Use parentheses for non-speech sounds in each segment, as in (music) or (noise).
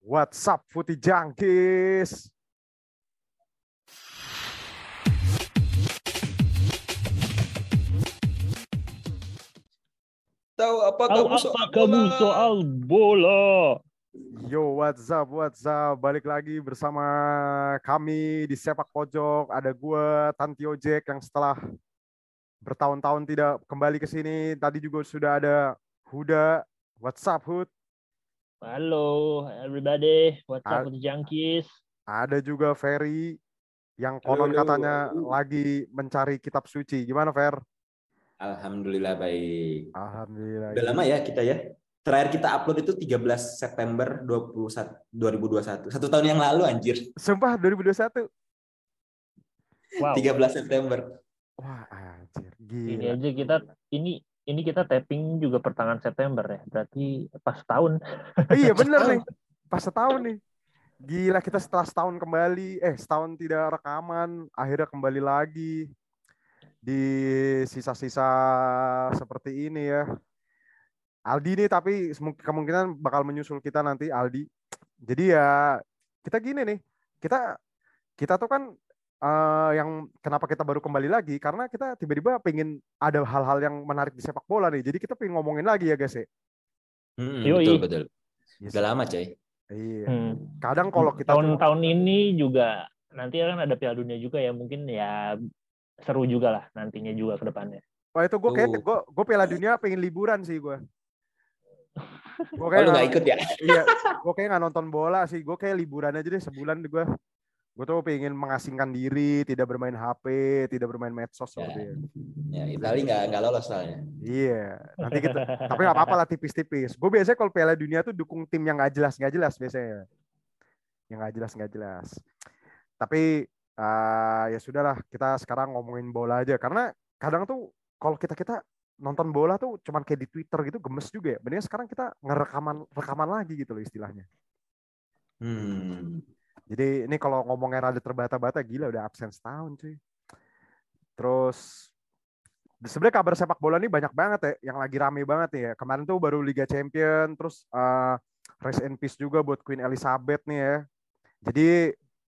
What's up, Footy Junkies? Tahu apa Tahu kamu apa soal kamu bola? soal bola? Yo, what's up, what's up? Balik lagi bersama kami di Sepak Pojok. Ada gue, Tantio Jack, yang setelah bertahun-tahun tidak kembali ke sini. Tadi juga sudah ada Huda. What's up, Hud? Halo everybody, what's up with the junkies? Ada juga Ferry, yang konon halo. katanya lagi mencari kitab suci. Gimana, Fer? Alhamdulillah baik. Alhamdulillah. Udah lama ya kita ya. Terakhir kita upload itu 13 September 21, 2021. Satu tahun yang lalu anjir. Sumpah, 2021. Wow, 13 September. Wah, anjir. ini Gila. aja kita ini ini kita tapping juga pertengahan September ya, berarti pas tahun. Oh, (laughs) iya bener nih. Pas setahun nih. Gila kita setelah setahun kembali, eh setahun tidak rekaman, akhirnya kembali lagi di sisa-sisa seperti ini ya. Aldi nih tapi kemungkinan bakal menyusul kita nanti Aldi. Jadi ya kita gini nih, kita kita tuh kan eh, yang kenapa kita baru kembali lagi karena kita tiba-tiba pengen ada hal-hal yang menarik di sepak bola nih. Jadi kita pengen ngomongin lagi ya guys ya. Hmm, Yoi. betul betul. Yes. Udah lama coy. Iya. Hmm. Kadang kalau kita tahun-tahun ini juga nanti kan ada Piala Dunia juga ya, mungkin ya seru juga lah nantinya juga ke depannya. Wah itu gue kayak gue gue Piala Dunia pengen liburan sih gue. (laughs) Gue Oh, lu nggak ikut ya? Iya, gue kayak nggak nonton bola sih. Gue kayak liburan aja deh sebulan gue. Gue tuh pengen mengasingkan diri, tidak bermain HP, tidak bermain medsos Ya. seperti itu. Ya, Itali nggak nggak lolos soalnya. Iya, nanti kita. tapi nggak apa-apa lah tipis-tipis. Gue biasanya kalau Piala Dunia tuh dukung tim yang nggak jelas nggak jelas biasanya. Yang nggak jelas nggak jelas. Tapi eh, ya sudahlah, kita sekarang ngomongin bola aja. Karena kadang tuh kalau kita kita nonton bola tuh cuman kayak di Twitter gitu gemes juga ya. Mendingan sekarang kita ngerekaman rekaman lagi gitu loh istilahnya. Hmm. Jadi ini kalau ngomongnya rada terbata-bata gila udah absen setahun cuy. Terus sebenarnya kabar sepak bola ini banyak banget ya yang lagi rame banget nih ya. Kemarin tuh baru Liga Champion, terus eh, rest in peace juga buat Queen Elizabeth nih ya. Jadi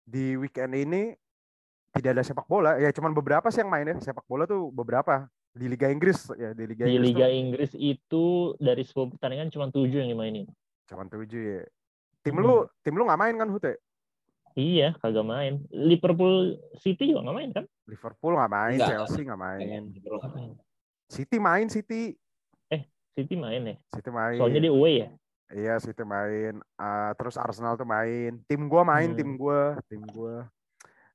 di weekend ini tidak ada sepak bola, ya cuman beberapa sih yang main ya. Sepak bola tuh beberapa di Liga Inggris ya di Liga Di Inggris Liga tuh Inggris itu dari 10 pertandingan cuma 7 yang dimainin. cuman tujuh ya. Tim Hmm. lu tim lu nggak main kan Hute? Iya, kagak main. Liverpool City juga nggak main kan? Liverpool nggak main, Nggak. Chelsea nggak main. Perlu nggak main. City main City. City main ya. City main. Soalnya dia away ya. Iya, City main. Ah, terus Arsenal tuh main. Tim gua main, Hmm. tim gua, tim gua.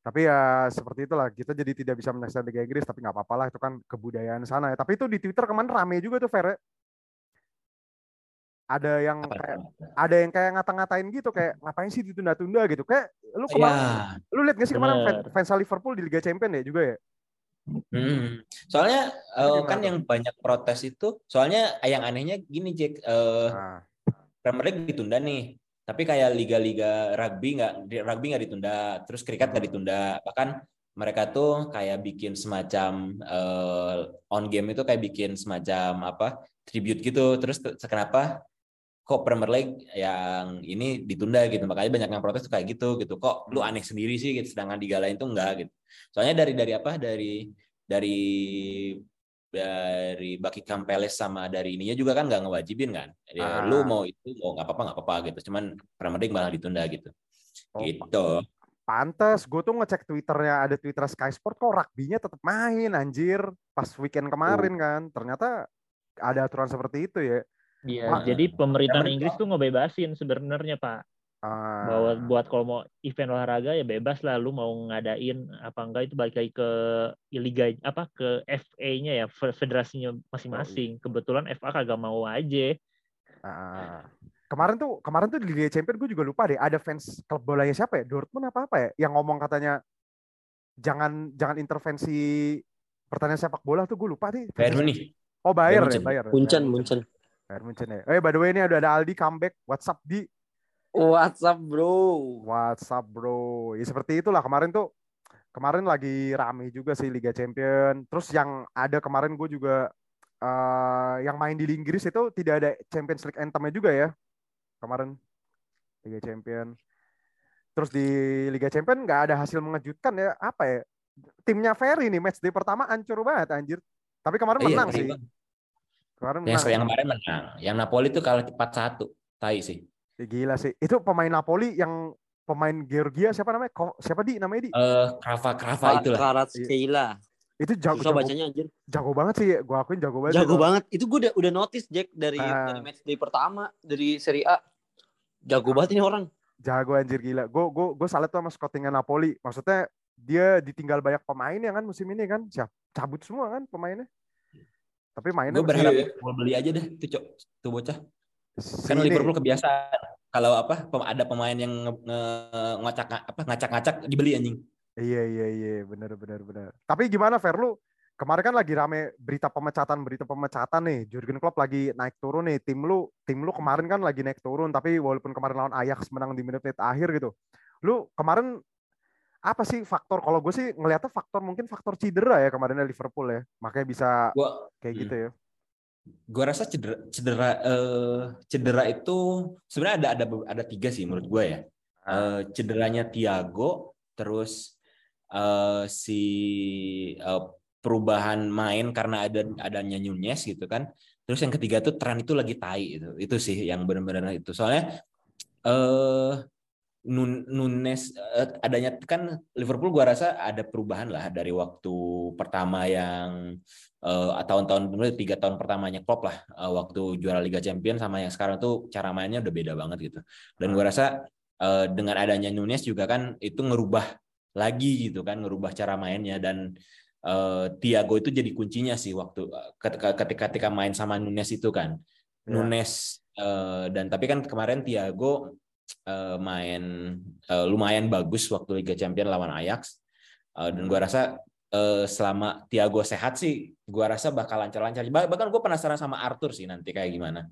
Tapi ya seperti itulah. Kita jadi tidak bisa menyaksikan Liga Inggris, tapi nggak apa-apa lah. Itu kan kebudayaan sana ya. Tapi itu di Twitter kemarin rame juga tuh, Fer. Ya. Ada yang Apa? kayak ada yang kayak ngata-ngatain gitu kayak ngapain sih ditunda-tunda gitu. Kayak lu Ya. kemarin lu lihat gak sih kemarin Bener. fans, fans Liverpool di Liga Champion ya juga ya? Hmm. Soalnya eh, gimana kan yang banyak protes itu, soalnya yang anehnya gini Jack, eh, Nah, Premier League ditunda nih, tapi kayak liga-liga rugby nggak rugby nggak ditunda, terus kriket nggak ditunda, bahkan mereka tuh kayak bikin semacam eh, on game itu kayak bikin semacam apa tribute gitu, terus te- kenapa kok Premier League yang ini ditunda gitu, makanya banyak yang protes tuh kayak gitu gitu, kok lu aneh sendiri sih gitu, sedangkan di lain tuh enggak gitu. Soalnya dari dari apa dari dari dari Buckingham Palace sama dari ininya juga kan nggak ngewajibin kan. Ya, Ah. lu mau itu mau nggak apa-apa nggak apa-apa gitu. Cuman Premier League malah ditunda gitu. oh, Gitu. Pantes, gue tuh ngecek Twitternya ada Twitter Sky Sport kok rugby-nya tetap main anjir pas weekend kemarin kan. Ternyata ada aturan seperti itu ya. Iya, Wah. jadi pemerintahan Yang Inggris tuh ngebebasin sebenarnya Pak. Ah, Bahwa buat kalau mau event olahraga ya bebas lah, lu mau ngadain apa enggak itu balik lagi ke liga apa ke FA-nya ya, fe- federasinya masing-masing. Kebetulan FA kagak mau aja. ah. kemarin tuh kemarin tuh di Liga Champions gue juga lupa deh ada fans klub bolanya siapa ya Dortmund apa apa ya yang ngomong katanya jangan jangan intervensi pertandingan sepak bola tuh gue lupa deh. Bayern Munich. Oh Bayern ya Munchen. Bayern. Munchen, Bayern Munchen. Bayern Munchen ya. Eh by the way ini ada ada Aldi comeback WhatsApp di WhatsApp bro. WhatsApp bro. Ya seperti itulah kemarin tuh kemarin lagi rame juga sih Liga Champion. Terus yang ada kemarin gue juga eh yang main di Inggris itu tidak ada Champions League anthem-nya juga ya kemarin. Liga Champion. Terus di Liga Champion nggak ada hasil mengejutkan ya. Apa ya? Timnya Ferry nih match day pertama hancur banget anjir. Tapi kemarin Iya, menang tai sih. banget. Kemarin Yang menang. yang kemarin menang. Yang Napoli tuh kalah 4-1. Tai sih. Ya, Gila sih. Itu pemain Napoli yang pemain Georgia siapa namanya? Ko- siapa di namanya di? Eh, Krava Krava Pak itulah. Kvaratskhelia. Itu jago Susah jago, bacanya anjir. jago banget sih. Gua akuin jago banget. Jago itu. banget. Itu gue udah udah notice Jack dari Ah. dari match day pertama dari Serie A. Jago banget ini orang. Jago anjir gila. Gue gue gue salut tuh sama scoutingnya Napoli. Maksudnya dia ditinggal banyak pemain ya kan musim ini kan. Siap cabut semua kan pemainnya. Tapi mainnya Gue berharap mau beli aja deh tuh, Cok. Tuh bocah. si Kan ini. Liverpool kebiasaan kalau apa ada pemain yang nge, nge- ngacak apa ngacak-ngacak dibeli anjing. Iya iya iya benar benar benar. Tapi gimana Fer lu? Kemarin kan lagi rame berita pemecatan berita pemecatan nih. Jurgen Klopp lagi naik turun nih. Tim lu tim lu kemarin kan lagi naik turun tapi walaupun kemarin lawan Ajax menang di menit-menit akhir gitu. Lu kemarin apa sih faktor kalau gue sih ngelihatnya faktor mungkin faktor cedera ya kemarinnya Liverpool ya. Makanya bisa Gua kayak Hmm. gitu ya. gua rasa cedera cedera eh, cedera itu sebenarnya ada ada ada tiga sih menurut gue ya. Eh, cederanya Thiago terus eh, si eh, perubahan main karena ada adanya Nunez gitu kan. Terus yang ketiga tuh tren itu lagi tai itu. Itu sih yang benar-benar itu. Soalnya eh Nun- Nunes eh, adanya kan Liverpool gua rasa ada perubahan lah dari waktu pertama yang eh, tahun-tahun dulu tiga tahun pertamanya Klopp lah eh, waktu juara Liga Champions sama yang sekarang tuh cara mainnya udah beda banget gitu. Dan gua rasa eh, dengan adanya Nunes juga kan itu ngerubah lagi gitu kan ngerubah cara mainnya dan eh, Thiago itu jadi kuncinya sih waktu ketika ketika, ketika main sama Nunes itu kan. Ya. Nunes eh, dan tapi kan kemarin Thiago eh, main eh, lumayan bagus waktu Liga Champions lawan Ajax Eh, dan gua rasa eh, selama Thiago sehat sih gua rasa bakal lancar-lancar Bah- bahkan gue penasaran sama Arthur sih nanti kayak gimana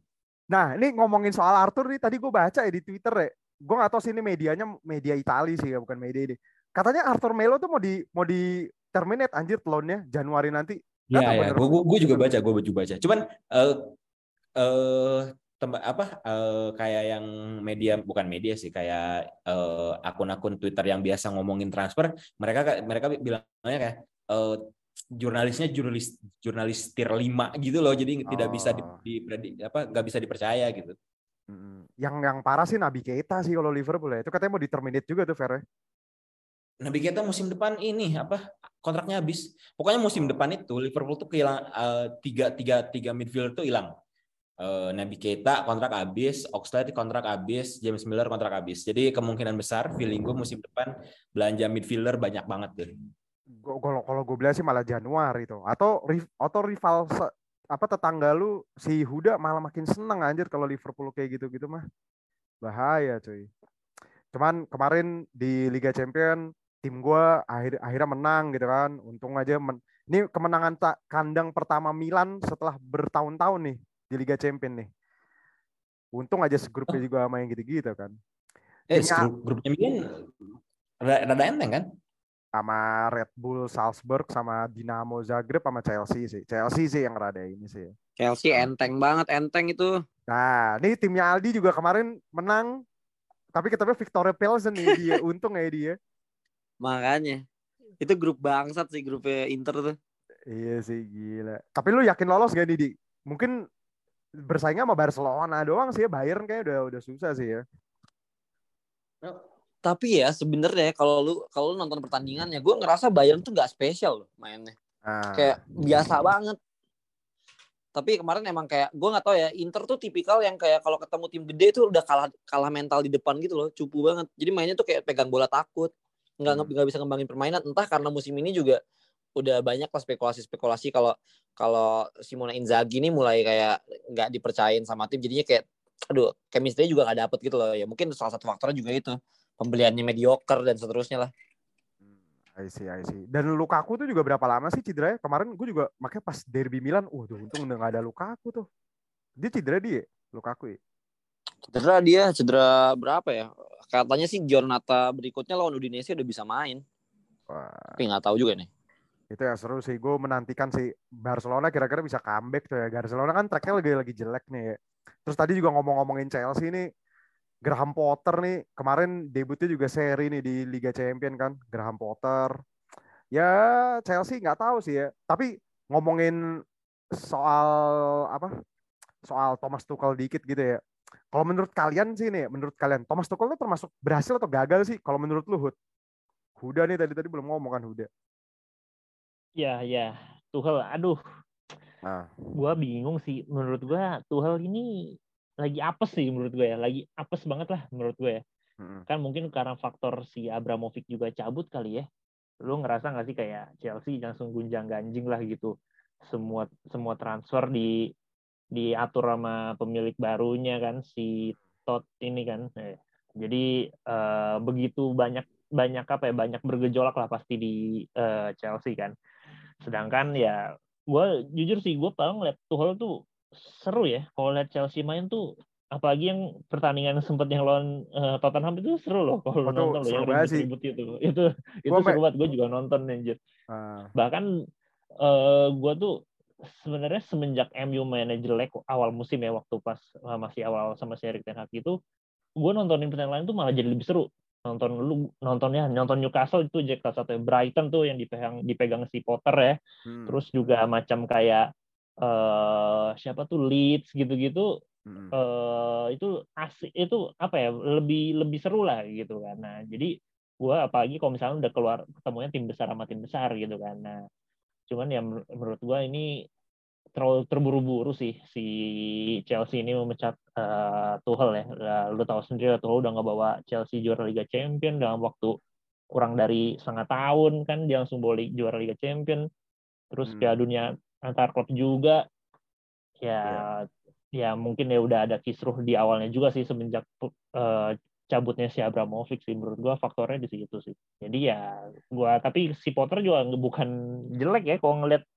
Nah, ini ngomongin soal Arthur nih, tadi gue baca ya di Twitter ya. Gue gak tahu sih ini medianya media Itali sih ya, bukan media ini. Katanya Arthur Melo tuh mau di mau di terminate anjir loan-nya Januari nanti. Iya ya, bener. gue gue juga baca, gue juga baca. Cuman eh eh tempat apa eh, kayak yang media bukan media sih kayak eh, akun-akun Twitter yang biasa ngomongin transfer, mereka mereka bilangnya kayak eh, jurnalisnya jurnalis jurnalis tier 5 gitu loh. Jadi tidak bisa di, Oh. di- apa nggak bisa dipercaya gitu. Yang yang parah sih Nabi Keita sih kalau Liverpool ya. Itu katanya mau di terminate juga tuh Fer. ya. Nabi kita musim depan ini apa kontraknya habis. Pokoknya musim depan itu Liverpool tuh kehilangan eh, tiga tiga tiga midfielder tuh hilang. Eh, Nabi Keita kontrak habis, Oxlade kontrak habis, James Miller kontrak habis. Jadi kemungkinan besar feeling gue musim depan belanja midfielder banyak banget. Gua- Kalau kalau gue bilang sih malah Januari tuh. Atau atau rival apa tetangga lu si Huda malah makin seneng anjir kalau Liverpool kayak gitu-gitu mah. Bahaya cuy. Cuman kemarin di Liga Champion tim gua akhir akhirnya menang gitu kan. Untung aja men- ini kemenangan tak kandang pertama Milan setelah bertahun-tahun nih di Liga Champion nih. Untung aja segrupnya juga sama yang gitu-gitu kan. Eh, Timnya- grup, grupnya Milan rada, rada enteng kan? sama Red Bull Salzburg sama Dinamo Zagreb sama Chelsea sih. Chelsea sih yang rada ini sih. Chelsea enteng banget, enteng itu. Nah, ini timnya Aldi juga kemarin menang. Tapi ketemu Victoria Pelsen nih dia. (laughs) Untung ya dia. Makanya. Itu grup bangsat sih grupnya Inter tuh. Iya sih gila. Tapi lu yakin lolos gak nih di? Mungkin bersaingnya sama Barcelona doang sih ya. Bayern kayak udah udah susah sih ya. Tapi ya sebenarnya kalau lu kalau lu nonton pertandingannya, gue ngerasa Bayern tuh nggak spesial loh mainnya. Nah, Kayak biasa banget. Tapi kemarin emang kayak gue nggak tahu ya Inter tuh tipikal yang kayak kalau ketemu tim gede tuh udah kalah kalah mental di depan gitu loh, cupu banget. Jadi mainnya tuh kayak pegang bola takut, nggak Hmm. nggak bisa ngembangin permainan. Entah karena musim ini juga udah banyak lah spekulasi-spekulasi kalau kalau Simone Inzaghi ini mulai kayak nggak dipercayain sama tim, jadinya kayak aduh chemistry juga nggak dapet gitu loh. Ya mungkin salah satu faktornya juga itu pembeliannya mediocre dan seterusnya lah. I see, I see. Dan Lukaku tuh juga berapa lama sih cederanya? Kemarin gue juga makanya pas derby Milan, wah uh, untung udah gak ada Lukaku tuh. Dia cedera dia, Lukaku ya. Cedera dia, cedera berapa ya? Katanya sih Giornata berikutnya lawan Udinese udah bisa main. Wah, Tapi nggak tahu juga nih. Itu yang seru sih. Gue menantikan sih Barcelona kira-kira bisa comeback tuh ya. Barcelona kan tracknya lagi lagi jelek nih ya. Terus tadi juga ngomong-ngomongin Chelsea nih. Graham Potter nih kemarin debutnya juga seri nih di Liga Champion kan Graham Potter ya Chelsea nggak tahu sih ya tapi ngomongin soal apa soal Thomas Tuchel dikit gitu ya kalau menurut kalian sih nih menurut kalian Thomas Tuchel itu termasuk berhasil atau gagal sih kalau menurut lu Hud Huda nih tadi tadi belum ngomong kan Huda ya ya Tuchel aduh. Nah gua bingung sih. Menurut gua Tuchel ini lagi apes sih menurut gue ya. Lagi apes banget lah menurut gue ya. Mm-mm. kan mungkin karena faktor si Abramovich juga cabut kali ya. Lu ngerasa nggak sih kayak Chelsea langsung gunjang ganjing lah gitu? Semua semua transfer di diatur sama pemilik barunya kan si Todd ini kan. Eh, jadi eh, begitu banyak banyak apa ya banyak bergejolak lah pasti di eh, Chelsea kan sedangkan ya gue jujur sih gue paling ngeliat Tuchel tuh seru ya. Kalau lihat Chelsea main tuh apalagi yang pertandingan sempat yang lawan eh, Tottenham itu seru loh kalau Oh, tuh nonton loh yang ribut-ribut itu itu itu Gua seru banget gue juga nonton anjir. Ah, bahkan eh gue tuh sebenarnya semenjak MU mainnya jelek awal musim ya waktu pas eh, masih awal sama si Erik Ten Hag itu gue nontonin pertandingan lain tuh malah jadi lebih seru nonton lu nontonnya nonton Newcastle itu Jack salah satu Brighton tuh yang dipegang dipegang si Potter ya. Hmm, terus juga macam kayak eh siapa tuh Leeds gitu-gitu mm-mm. eh itu asik itu apa ya lebih lebih seru lah gitu kan. Nah jadi gua apalagi kalau misalnya udah keluar ketemunya tim besar sama tim besar gitu kan. Nah cuman ya menur- menurut gua ini terlalu terburu-buru sih si Chelsea ini memecat eh, Tuchel ya. Lah, lu tahu sendiri lah, Tuchel udah nggak bawa Chelsea juara Liga Champion dalam waktu kurang dari setengah tahun kan dia langsung bawa li- juara Liga Champion. Terus Hmm. Piala Dunia antar klub juga. Ya ya mungkin ya udah ada kisruh di awalnya juga sih semenjak eh, cabutnya si Abramovich sih. Menurut gua faktornya di situ sih. Jadi ya gua tapi si Potter juga bukan jelek ya kalau ngelihat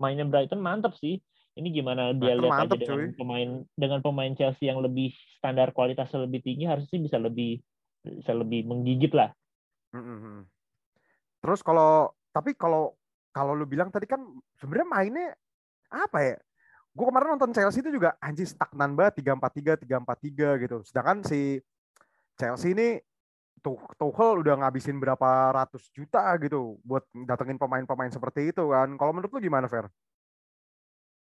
mainnya Brighton mantap sih ini gimana dia Brighton lihat aja mantep, dengan cuy. pemain dengan pemain Chelsea yang lebih standar kualitasnya lebih tinggi harusnya sih bisa lebih bisa lebih menggigit lah Mm-mm. Terus kalau tapi kalau kalau lu bilang tadi kan sebenarnya mainnya apa ya? Gue kemarin nonton Chelsea itu juga anjir stagnan banget 3-4-3 3-4-3 gitu. Sedangkan si Chelsea ini Tuchel udah ngabisin berapa ratus juta gitu buat datengin pemain-pemain seperti itu kan. Kalau menurut lu gimana, Fer?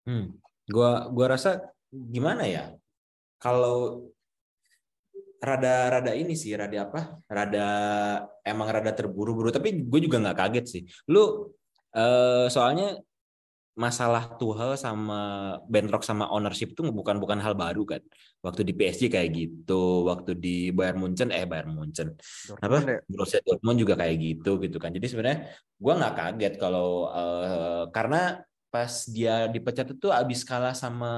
Hmm. Gua gua rasa gimana ya? Kalau rada rada ini sih, rada apa? Rada emang rada terburu-buru, tapi gue juga nggak kaget sih. Lu eh, soalnya masalah Tuchel sama bentrok sama ownership itu bukan bukan hal baru kan. Waktu di PSG kayak gitu, waktu di Bayern Munchen eh Bayern Munchen apa Dortmund ya? Borussia Dortmund juga kayak gitu gitu kan jadi sebenarnya gue nggak kaget kalau eh, karena pas dia dipecat itu abis kalah sama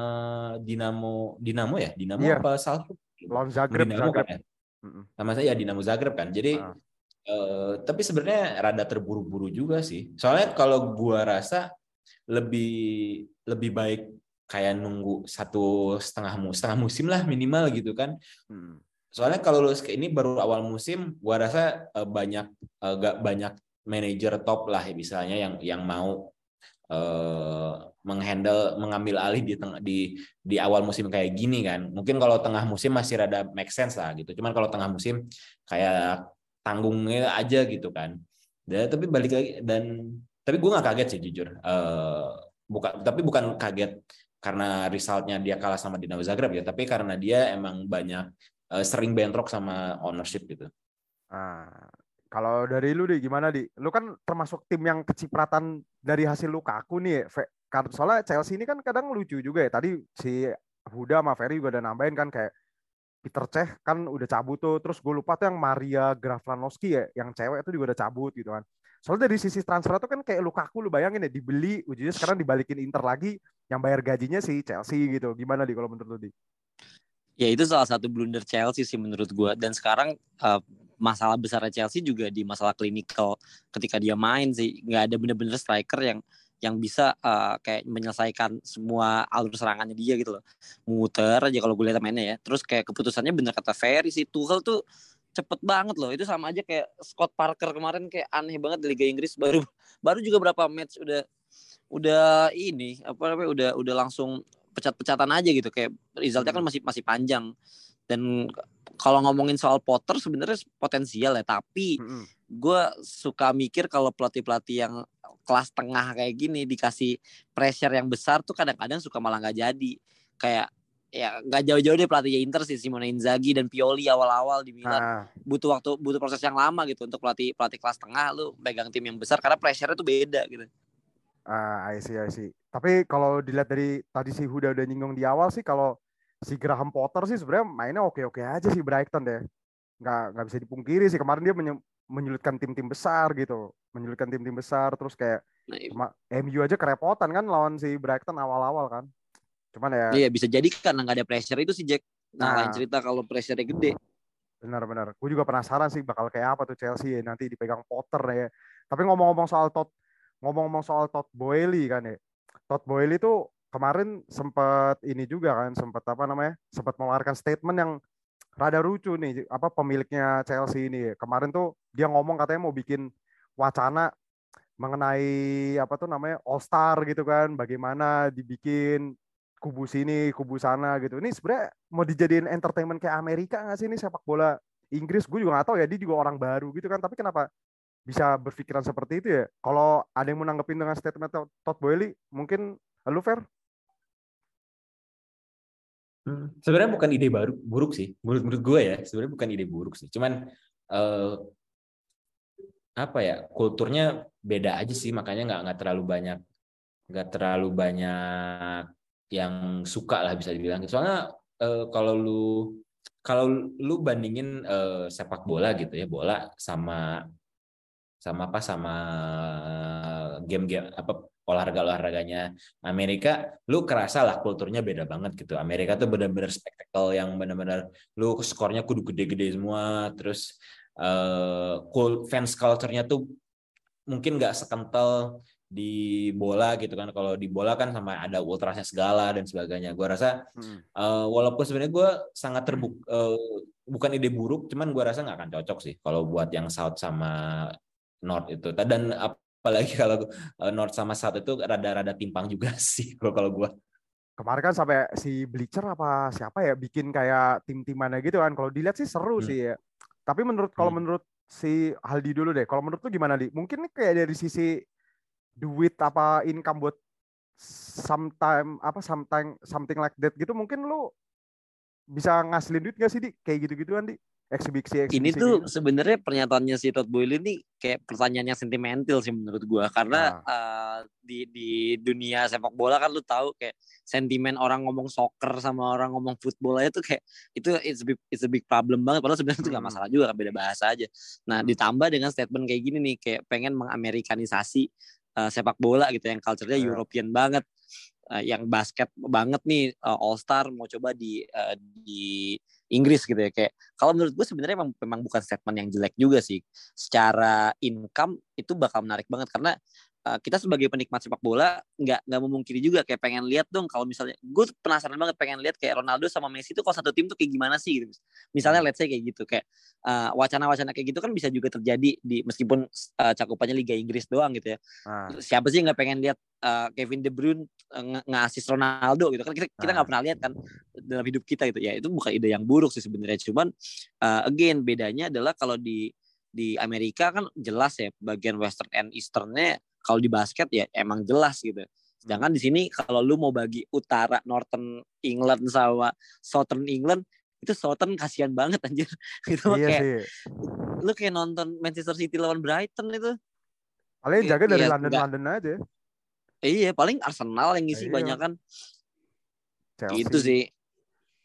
Dinamo Dinamo ya Dinamo Iya. apa Salzburg Lawan Zagreb, Dinamo Zagreb. kan ya sama saya Dinamo Zagreb kan jadi Ah. eh, tapi sebenarnya rada terburu-buru juga sih soalnya kalau gua rasa lebih lebih baik kayak nunggu satu setengah mu- setengah musim lah minimal gitu kan. Mm. soalnya kalau lu ini baru awal musim gua rasa eh, banyak eh, gak banyak manajer top lah misalnya yang yang mau eh, menghandle mengambil alih di tengah di di awal musim kayak gini kan. Mungkin kalau tengah musim masih rada make sense lah gitu. Cuman kalau tengah musim kayak tanggungnya aja gitu kan. Dan tapi balik lagi dan tapi gue nggak kaget sih jujur Eh, bukan tapi bukan kaget karena resultnya dia kalah sama Dinamo Zagreb ya tapi karena dia emang banyak eh, sering bentrok sama ownership gitu Ah, kalau dari lu deh gimana di? Lu kan termasuk tim yang kecipratan dari hasil Lukaku nih ya. Fe- kar- Soalnya Chelsea ini kan kadang lucu juga ya. Tadi si Huda sama Ferry juga udah nambahin kan kayak Peter Cech kan udah cabut tuh. Terus gue lupa tuh yang Maria Graflanowski ya, yang cewek itu juga udah cabut gitu kan. Soalnya dari sisi transfer tuh kan kayak Lukaku lu bayangin ya dibeli, ujungnya sekarang dibalikin Inter lagi, yang bayar gajinya si Chelsea gitu. Gimana di kalau menurut lu di? Ya itu salah satu blunder Chelsea sih menurut gua. Dan sekarang eh, masalah besar Chelsea juga di masalah klinikal ketika dia main sih. Nggak ada bener-bener striker yang yang bisa eh, kayak menyelesaikan semua alur serangannya dia gitu loh. Muter aja kalau gue lihat mainnya ya. Terus kayak keputusannya bener kata Ferry sih. Tuchel tuh cepet banget loh. Itu sama aja kayak Scott Parker kemarin kayak aneh banget di Liga Inggris. Baru (laughs) baru juga berapa match udah udah ini apa namanya udah udah langsung pecat-pecatan aja gitu. Kayak resultnya kan masih masih panjang. Dan kalau ngomongin soal Potter sebenarnya potensial ya, tapi Mm-mm. gue suka mikir kalau pelatih-pelatih yang kelas tengah kayak gini dikasih pressure yang besar tuh kadang-kadang suka malah nggak jadi. Kayak ya nggak jauh-jauh deh pelatihnya Inter sih Simone Inzaghi dan Pioli awal-awal di Milan Nah, butuh waktu butuh proses yang lama gitu untuk pelatih pelatih kelas tengah lu pegang tim yang besar karena pressure-nya tuh beda gitu. ah, I see, I see. Tapi kalau dilihat dari tadi si Huda udah nyinggung di awal sih, kalau si Graham Potter sih sebenarnya mainnya oke-oke aja sih Brighton deh. Nggak nggak bisa dipungkiri sih kemarin dia menyulitkan tim-tim besar gitu, menyulitkan tim-tim besar. Terus kayak Nah, sama MU aja kerepotan kan lawan si Brighton awal-awal kan. Cuman ya Iya bisa jadi karena nggak ada pressure itu sih Jack. Nah, Nah. lain cerita kalau pressure gede. benar-benar. Gue juga penasaran sih bakal kayak apa tuh Chelsea ya, nanti dipegang Potter ya. Tapi ngomong-ngomong soal Todd, ngomong-ngomong soal Todd Boehly kan ya. Todd Boehly tuh kemarin sempat ini juga kan, sempat apa namanya? Sempat mengeluarkan statement yang rada lucu nih, apa pemiliknya Chelsea ini. Kemarin tuh dia ngomong katanya mau bikin wacana mengenai apa tuh namanya All Star gitu kan, bagaimana dibikin kubu sini, kubu sana gitu. Ini sebenarnya mau dijadiin entertainment kayak Amerika nggak sih ini sepak bola Inggris? Gue juga nggak tahu ya, dia juga orang baru gitu kan. Tapi kenapa bisa berpikiran seperti itu ya? Kalau ada yang mau nanggepin dengan statement Todd- Boehly, mungkin lu Fer? Hmm, Sebenarnya bukan ide baru buruk sih. Menurut menurut gue ya, sebenarnya bukan ide buruk sih. Cuman eh, apa ya kulturnya beda aja sih, makanya nggak nggak terlalu banyak nggak terlalu banyak yang suka lah bisa dibilang. Soalnya eh, kalau lu kalau lu bandingin eh, sepak bola gitu ya, bola sama sama apa sama game-game apa olahraga-olahraganya Amerika, lu kerasa lah kulturnya beda banget gitu. Amerika tuh benar-benar spektakel yang benar-benar lu skornya kudu gede-gede semua, terus eh kul- fans culture-nya tuh mungkin nggak sekental di bola gitu kan. Kalau di bola kan sama ada ultrasnya segala dan sebagainya. Gua rasa eh, walaupun sebenarnya gue sangat terbuk eh, bukan ide buruk, cuman gua rasa nggak akan cocok sih kalau buat yang South sama North itu. Dan apalagi (laughs) kalau eh, North sama South itu rada-rada timpang juga (laughs) sih kalau kalau gua. Kemarin kan sampai si Bleacher apa siapa ya bikin kayak tim-timannya gitu kan. Kalau dilihat sih seru Hmm. sih ya. Tapi menurut kalau Hmm. menurut si Haldi dulu deh. Kalau menurut lu gimana di? Mungkin kayak dari sisi duit apa income buat sometime apa sometime something like that gitu mungkin lu bisa ngasilin duit gak sih di kayak gitu-gituan di eksibisi eksibisi Ini tuh gitu. sebenarnya pernyataannya si Todd Boehly ini kayak pertanyaan yang sentimental sih menurut gua karena eh, di di dunia sepak bola kan lu tahu kayak sentimen orang ngomong soccer sama orang ngomong football aja tuh kayak itu it's a big, it's a big problem banget padahal sebenarnya itu Hmm. masalah juga beda bahasa aja. Nah, Hmm. ditambah dengan statement kayak gini nih kayak pengen mengamerikanisasi eh, sepak bola gitu yang culture-nya Iya. European banget. Eh, yang basket banget nih eh, All Star mau coba di eh, di Inggris gitu ya kayak kalau menurut gue sebenarnya memang, memang bukan statement yang jelek juga sih secara income itu bakal menarik banget karena uh, kita sebagai penikmat sepak bola nggak nggak memungkiri juga kayak pengen lihat dong kalau misalnya gue penasaran banget pengen lihat kayak Ronaldo sama Messi itu kalau satu tim tuh kayak gimana sih gitu. Misalnya let's say kayak gitu kayak uh, wacana-wacana kayak gitu kan bisa juga terjadi di meskipun uh, cakupannya Liga Inggris doang gitu ya. Nah, siapa sih nggak pengen lihat uh, Kevin De Bruyne uh, nge-assist Ronaldo gitu kan? Kita kita nggak Nah. pernah lihat kan dalam hidup kita gitu. Ya itu bukan ide yang buruk sih sebenarnya. Cuman uh, again bedanya adalah kalau di di Amerika kan jelas ya bagian Western and Easternnya kalau di basket ya emang jelas gitu sedangkan di sini kalau lu mau bagi utara Northern England sama Southern England itu Southern kasihan banget anjir (laughs) itu iya kayak sih. lu kayak nonton Manchester City lawan Brighton itu Paling Iya, jaga dari iya, London London aja. Iya, paling Arsenal yang ngisi Iya. banyak kan. Chelsea. Gitu sih.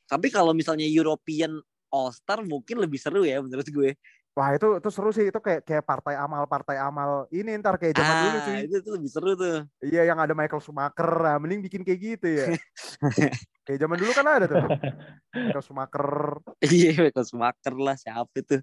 Tapi kalau misalnya European All Star mungkin lebih seru ya menurut gue. Wah itu itu seru sih itu kayak kayak partai amal partai amal ini ntar kayak zaman dulu ah, cuy. itu tuh lebih seru tuh. Iya yang ada Michael Schumacher, nah, mending bikin kayak gitu ya. (laughs) kayak zaman dulu kan ada tuh. Michael Schumacher, Iya, Michael Schumacher lah siapa itu.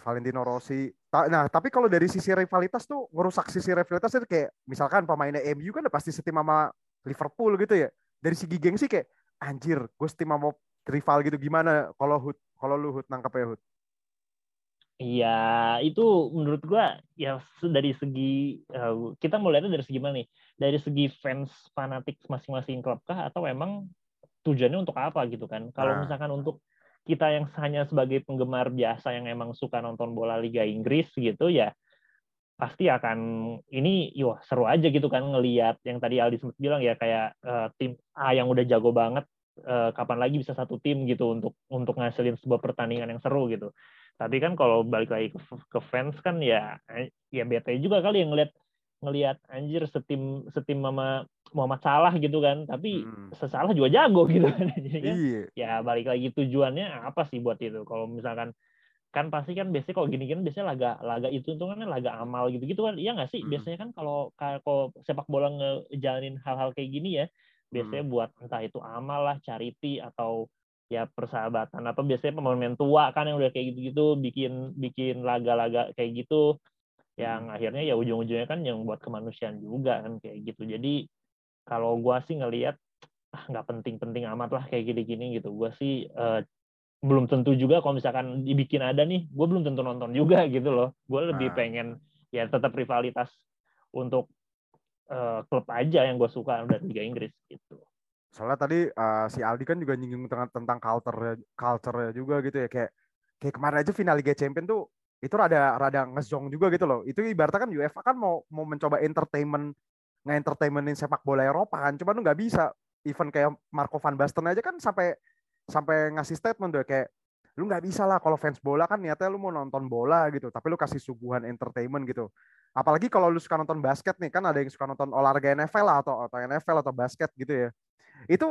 Valentino Rossi. Nah, tapi kalau dari sisi rivalitas tuh ngerusak sisi rivalitas itu kayak misalkan pemainnya MU kan udah pasti setim sama Liverpool gitu ya. Dari segi gengsi kayak anjir, gue setim sama rival gitu gimana kalau Hud kalau lu Hud nangkep ya Hud. Iya, itu menurut gua ya dari segi eh, kita mau lihatnya dari segi mana nih? Dari segi fans fanatik masing-masing klub kah atau emang tujuannya untuk apa gitu kan? Kalau Nah. misalkan untuk kita yang hanya sebagai penggemar biasa yang emang suka nonton bola Liga Inggris gitu ya pasti akan ini yo seru aja gitu kan ngelihat yang tadi Aldi sempat bilang ya kayak uh, tim A yang udah jago banget uh, kapan lagi bisa satu tim gitu untuk untuk ngasilin sebuah pertandingan yang seru gitu. Tapi kan kalau balik lagi ke, ke fans kan ya ya bete juga kali yang ngelihat ngelihat anjir setim setim mama Muhammad Salah gitu kan tapi hmm. sesalah juga jago (laughs) gitu kan jadi kan iya. ya balik lagi tujuannya apa sih buat itu kalau misalkan kan pasti kan biasanya kalau gini kan biasanya laga laga itu tuh kan laga amal gitu gitu kan iya nggak sih hmm. biasanya kan kalau kalau sepak bola ngejalanin hal-hal kayak gini ya biasanya hmm. buat entah itu amal lah charity atau ya persahabatan atau biasanya pemain-pemain tua kan yang udah kayak gitu-gitu bikin bikin laga-laga kayak gitu yang hmm. akhirnya ya ujung-ujungnya kan yang buat kemanusiaan juga kan kayak gitu jadi kalau gua sih ngelihat ah nggak penting-penting amat lah kayak gini-gini gitu gua sih uh, belum tentu juga kalau misalkan dibikin ada nih, gue belum tentu nonton juga (laughs) gitu loh. Gue lebih nah. pengen ya tetap rivalitas untuk uh, klub aja yang gue suka dari Liga Inggris gitu. Soalnya tadi uh, si Aldi kan juga nyinggung tentang tentang culture culture juga gitu ya kayak kayak kemarin aja final Liga Champions tuh itu rada rada ngezong juga gitu loh. Itu ibaratnya kan UEFA kan mau mau mencoba entertainment nge-entertainmentin sepak bola Eropa kan, cuman nggak bisa. Event kayak Marco van Basten aja kan sampai sampai ngasih statement tuh kayak lu nggak bisa lah kalau fans bola kan niatnya lu mau nonton bola gitu tapi lu kasih suguhan entertainment gitu apalagi kalau lu suka nonton basket nih kan ada yang suka nonton olahraga NFL lah atau atau NFL atau basket gitu ya itu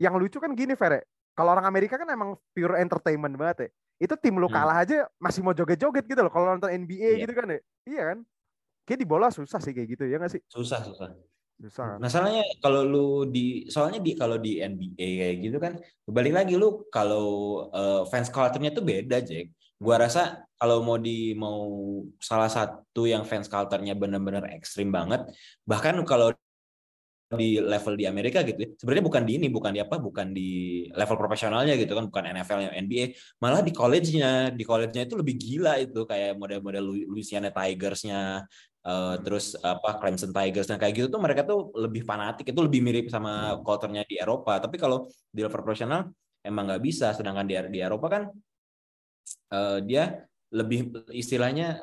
yang lucu kan gini Fere kalau orang Amerika kan emang pure entertainment banget ya itu tim lu hmm. kalah aja masih mau joget-joget gitu loh kalau nonton NBA yeah. gitu kan ya iya kan kayak di bola susah sih kayak gitu ya nggak sih susah susah Susah. Masalahnya kalau lu di soalnya di kalau di NBA kayak gitu kan balik lagi lu kalau uh, fans culture-nya tuh beda, Jack. Gua rasa kalau mau di mau salah satu yang fans culture-nya benar-benar ekstrim banget, bahkan kalau di level di Amerika gitu ya. Sebenarnya bukan di ini, bukan di apa, bukan di level profesionalnya gitu kan, bukan NFL NBA, malah di college-nya, di college-nya itu lebih gila itu kayak model-model Louisiana Tigers-nya, uh, terus apa Clemson Tigers dan kayak gitu tuh mereka tuh lebih fanatik itu lebih mirip sama culture-nya di Eropa. Tapi kalau di level profesional emang nggak bisa. Sedangkan di di Eropa kan uh, dia lebih istilahnya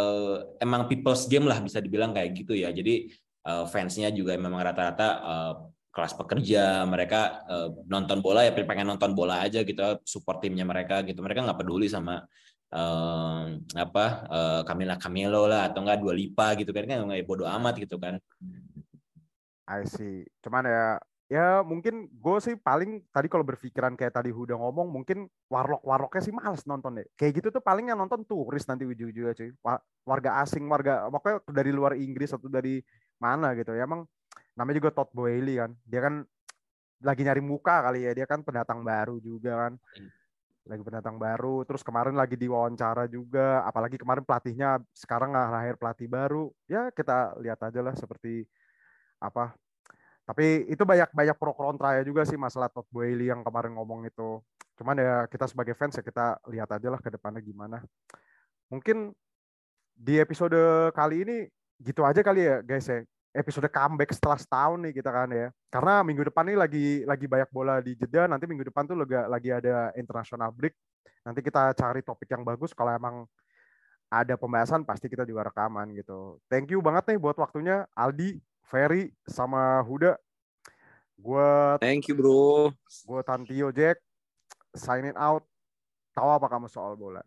uh, emang people's game lah bisa dibilang kayak gitu ya. Jadi uh, fansnya juga memang rata-rata uh, kelas pekerja mereka uh, nonton bola ya pengen nonton bola aja gitu support timnya mereka gitu mereka nggak peduli sama uh, apa uh, Camila Camilo lah atau enggak dua lipa gitu kan nggak bodoh amat gitu kan. I see. Cuman ya ya mungkin gue sih paling tadi kalau berpikiran kayak tadi udah ngomong mungkin warlock warlocknya sih males nonton deh. Kayak gitu tuh paling yang nonton turis nanti ujung-ujungnya cuy. Warga asing warga pokoknya dari luar Inggris atau dari mana gitu. Ya emang namanya juga Todd Boehly kan. Dia kan lagi nyari muka kali ya. Dia kan pendatang baru juga kan. Iya. Lagi pendatang baru. Terus kemarin lagi diwawancara juga. Apalagi kemarin pelatihnya sekarang lahir pelatih baru. Ya kita lihat aja lah seperti apa tapi itu banyak banyak pro kontra ya juga sih masalah Todd Boehly yang kemarin ngomong itu cuman ya kita sebagai fans ya kita lihat aja lah ke depannya gimana mungkin di episode kali ini gitu aja kali ya guys ya episode comeback setelah setahun nih kita kan ya. Karena minggu depan nih lagi lagi banyak bola di jeda, nanti minggu depan tuh lagi ada international break. Nanti kita cari topik yang bagus kalau emang ada pembahasan pasti kita juga rekaman gitu. Thank you banget nih buat waktunya Aldi, Ferry sama Huda. Gue Thank you, Bro. Gue Tantio Jack. Sign it out. Tahu apa kamu soal bola?